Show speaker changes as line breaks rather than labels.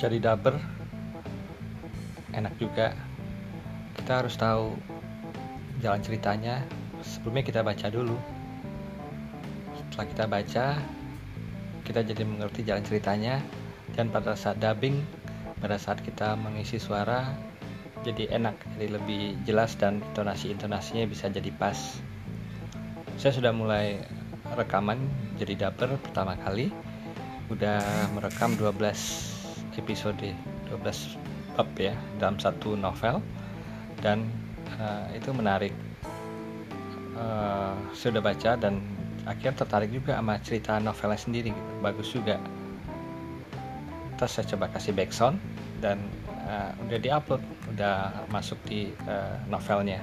jadi dubber enak juga. Kita harus tahu jalan ceritanya. Sebelumnya kita baca dulu. Setelah kita baca kita jadi mengerti jalan ceritanya. Dan pada saat dubbing pada saat kita mengisi suara jadi enak jadi lebih jelas dan intonasi intonasinya bisa jadi pas. Saya sudah mulai rekaman jadi dubber pertama kali. Udah merekam 12 episode 12 bab ya dalam satu novel. Dan uh, itu menarik. Uh, sudah baca dan akhirnya tertarik juga sama cerita novelnya sendiri. Bagus juga. Terus saya coba kasih backsound dan uh, udah diupload udah masuk di uh, novelnya